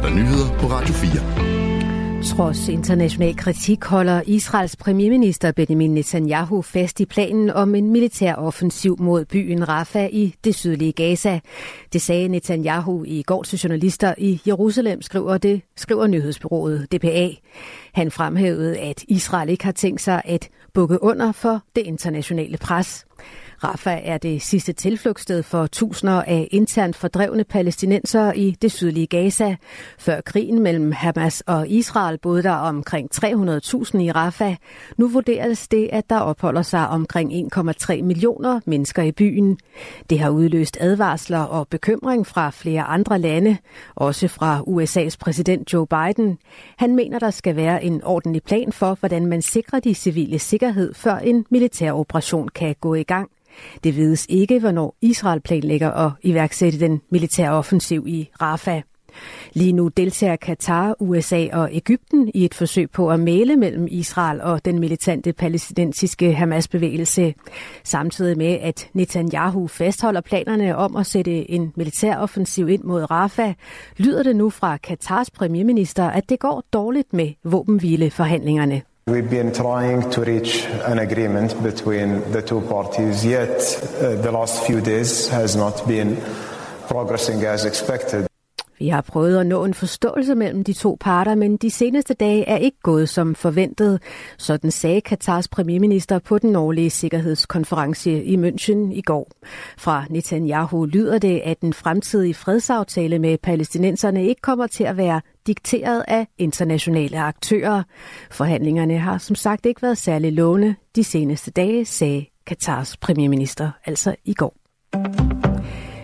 er der nyheder på Radio 4. Trods international kritik holder Israels premierminister Benjamin Netanyahu fast i planen om en militær offensiv mod byen Rafah i det sydlige Gaza. Det sagde Netanyahu i går til journalister i Jerusalem, skriver det, skriver nyhedsbyrået DPA. Han fremhævede, at Israel ikke har tænkt sig at bukke under for det internationale pres. Rafah er det sidste tilflugtssted for tusinder af internt fordrevne palæstinenser i det sydlige Gaza. Før krigen mellem Hamas og Israel boede der omkring 300.000 i Rafah. Nu vurderes det, at der opholder sig omkring 1,3 millioner mennesker i byen. Det har udløst advarsler og bekymring fra flere andre lande, også fra USA's præsident Joe Biden. Han mener, der skal være en ordentlig plan for, hvordan man sikrer de civile sikkerhed, før en militær operation kan gå i gang. Det vides ikke, hvornår Israel planlægger at iværksætte den militære offensiv i Rafah. Lige nu deltager Katar, USA og Ægypten i et forsøg på at male mellem Israel og den militante palæstinensiske Hamas-bevægelse. Samtidig med, at Netanyahu fastholder planerne om at sætte en militær offensiv ind mod Rafah, lyder det nu fra Katars premierminister, at det går dårligt med våbenhvileforhandlingerne. We've been trying to reach an agreement between the two parties, yet uh, the last few days has not been progressing as expected. Vi har prøvet at nå en forståelse mellem de to parter, men de seneste dage er ikke gået som forventet. Sådan sagde Katars premierminister på den årlige sikkerhedskonference i München i går. Fra Netanyahu lyder det, at den fremtidige fredsaftale med palæstinenserne ikke kommer til at være dikteret af internationale aktører. Forhandlingerne har som sagt ikke været særlig lovende de seneste dage, sagde Katars premierminister altså i går.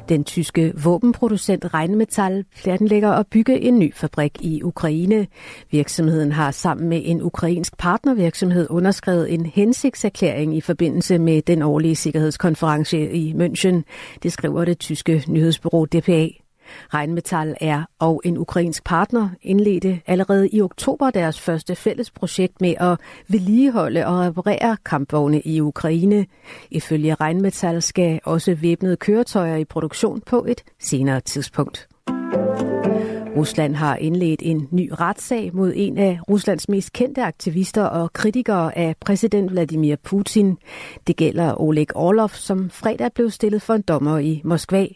Den tyske våbenproducent Rheinmetall planlægger at bygge en ny fabrik i Ukraine. Virksomheden har sammen med en ukrainsk partnervirksomhed underskrevet en hensigtserklæring i forbindelse med den årlige sikkerhedskonference i München. Det skriver det tyske nyhedsbureau DPA. Rheinmetall er og en ukrainsk partner indledte allerede i oktober deres første fælles projekt med at vedligeholde og reparere kampvogne i Ukraine. Ifølge Rheinmetall skal også væbnede køretøjer i produktion på et senere tidspunkt. Rusland har indledt en ny retssag mod en af Ruslands mest kendte aktivister og kritikere af præsident Vladimir Putin. Det gælder Oleg Orlov, som fredag blev stillet for en dommer i Moskva.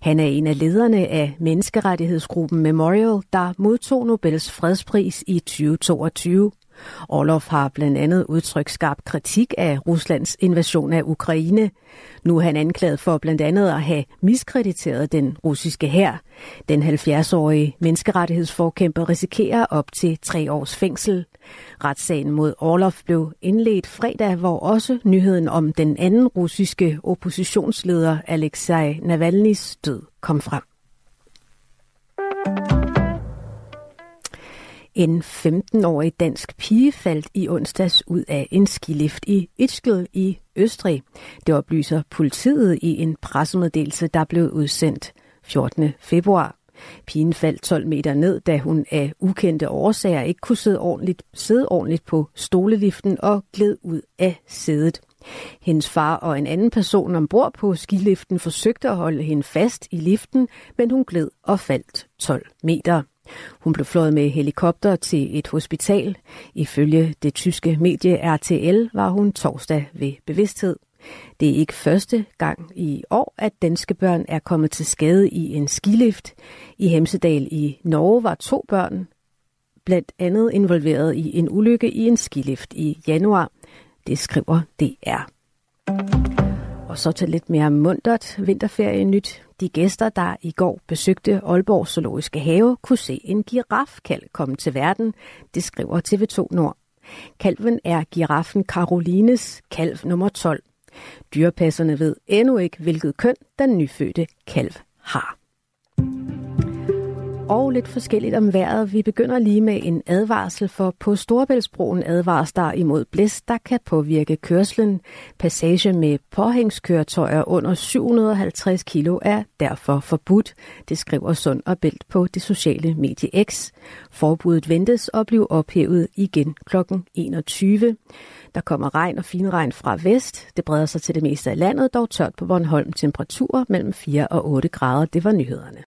Han er en af lederne af menneskerettighedsgruppen Memorial, der modtog Nobels fredspris i 2022. Orlov har blandt andet udtrykt skarp kritik af Ruslands invasion af Ukraine. Nu er han anklaget for blandt andet at have miskrediteret den russiske hær. Den 70-årige menneskerettighedsforkæmper risikerer op til tre års fængsel. Retssagen mod Orlov blev indledt fredag, hvor også nyheden om den anden russiske oppositionsleder Alexei Navalny's død kom frem. En 15-årig dansk pige faldt i onsdags ud af en skilift i Ischgl i Østrig. Det oplyser politiet i en pressemeddelelse, der blev udsendt 14. februar. Pigen faldt 12 meter ned, da hun af ukendte årsager ikke kunne sidde ordentligt, sidde ordentligt på stoleliften og gled ud af sædet. Hendes far og en anden person ombord på skiliften forsøgte at holde hende fast i liften, men hun gled og faldt 12 meter. Hun blev fløjet med helikopter til et hospital. Ifølge det tyske medie RTL var hun torsdag ved bevidsthed. Det er ikke første gang i år, at danske børn er kommet til skade i en skilift. I Hemsedal i Norge var to børn blandt andet involveret i en ulykke i en skilift i januar. Det skriver DR. Og så til lidt mere mundtet vinterferie nyt. De gæster, der i går besøgte Aalborg Zoologiske Have, kunne se en girafkalv komme til verden. Det skriver TV2 Nord. Kalven er giraffen Carolines kalv nummer 12. Dyrepasserne ved endnu ikke, hvilket køn den nyfødte kalv har og lidt forskelligt om vejret. Vi begynder lige med en advarsel, for på Storebæltsbroen advares der imod blæst, der kan påvirke kørslen. Passage med påhængskøretøjer under 750 kilo er derfor forbudt. Det skriver Sund og Bælt på det sociale medie X. Forbuddet ventes at blive ophævet igen kl. 21. Der kommer regn og finregn fra vest. Det breder sig til det meste af landet, dog tørt på Bornholm. Temperaturer mellem 4 og 8 grader. Det var nyhederne.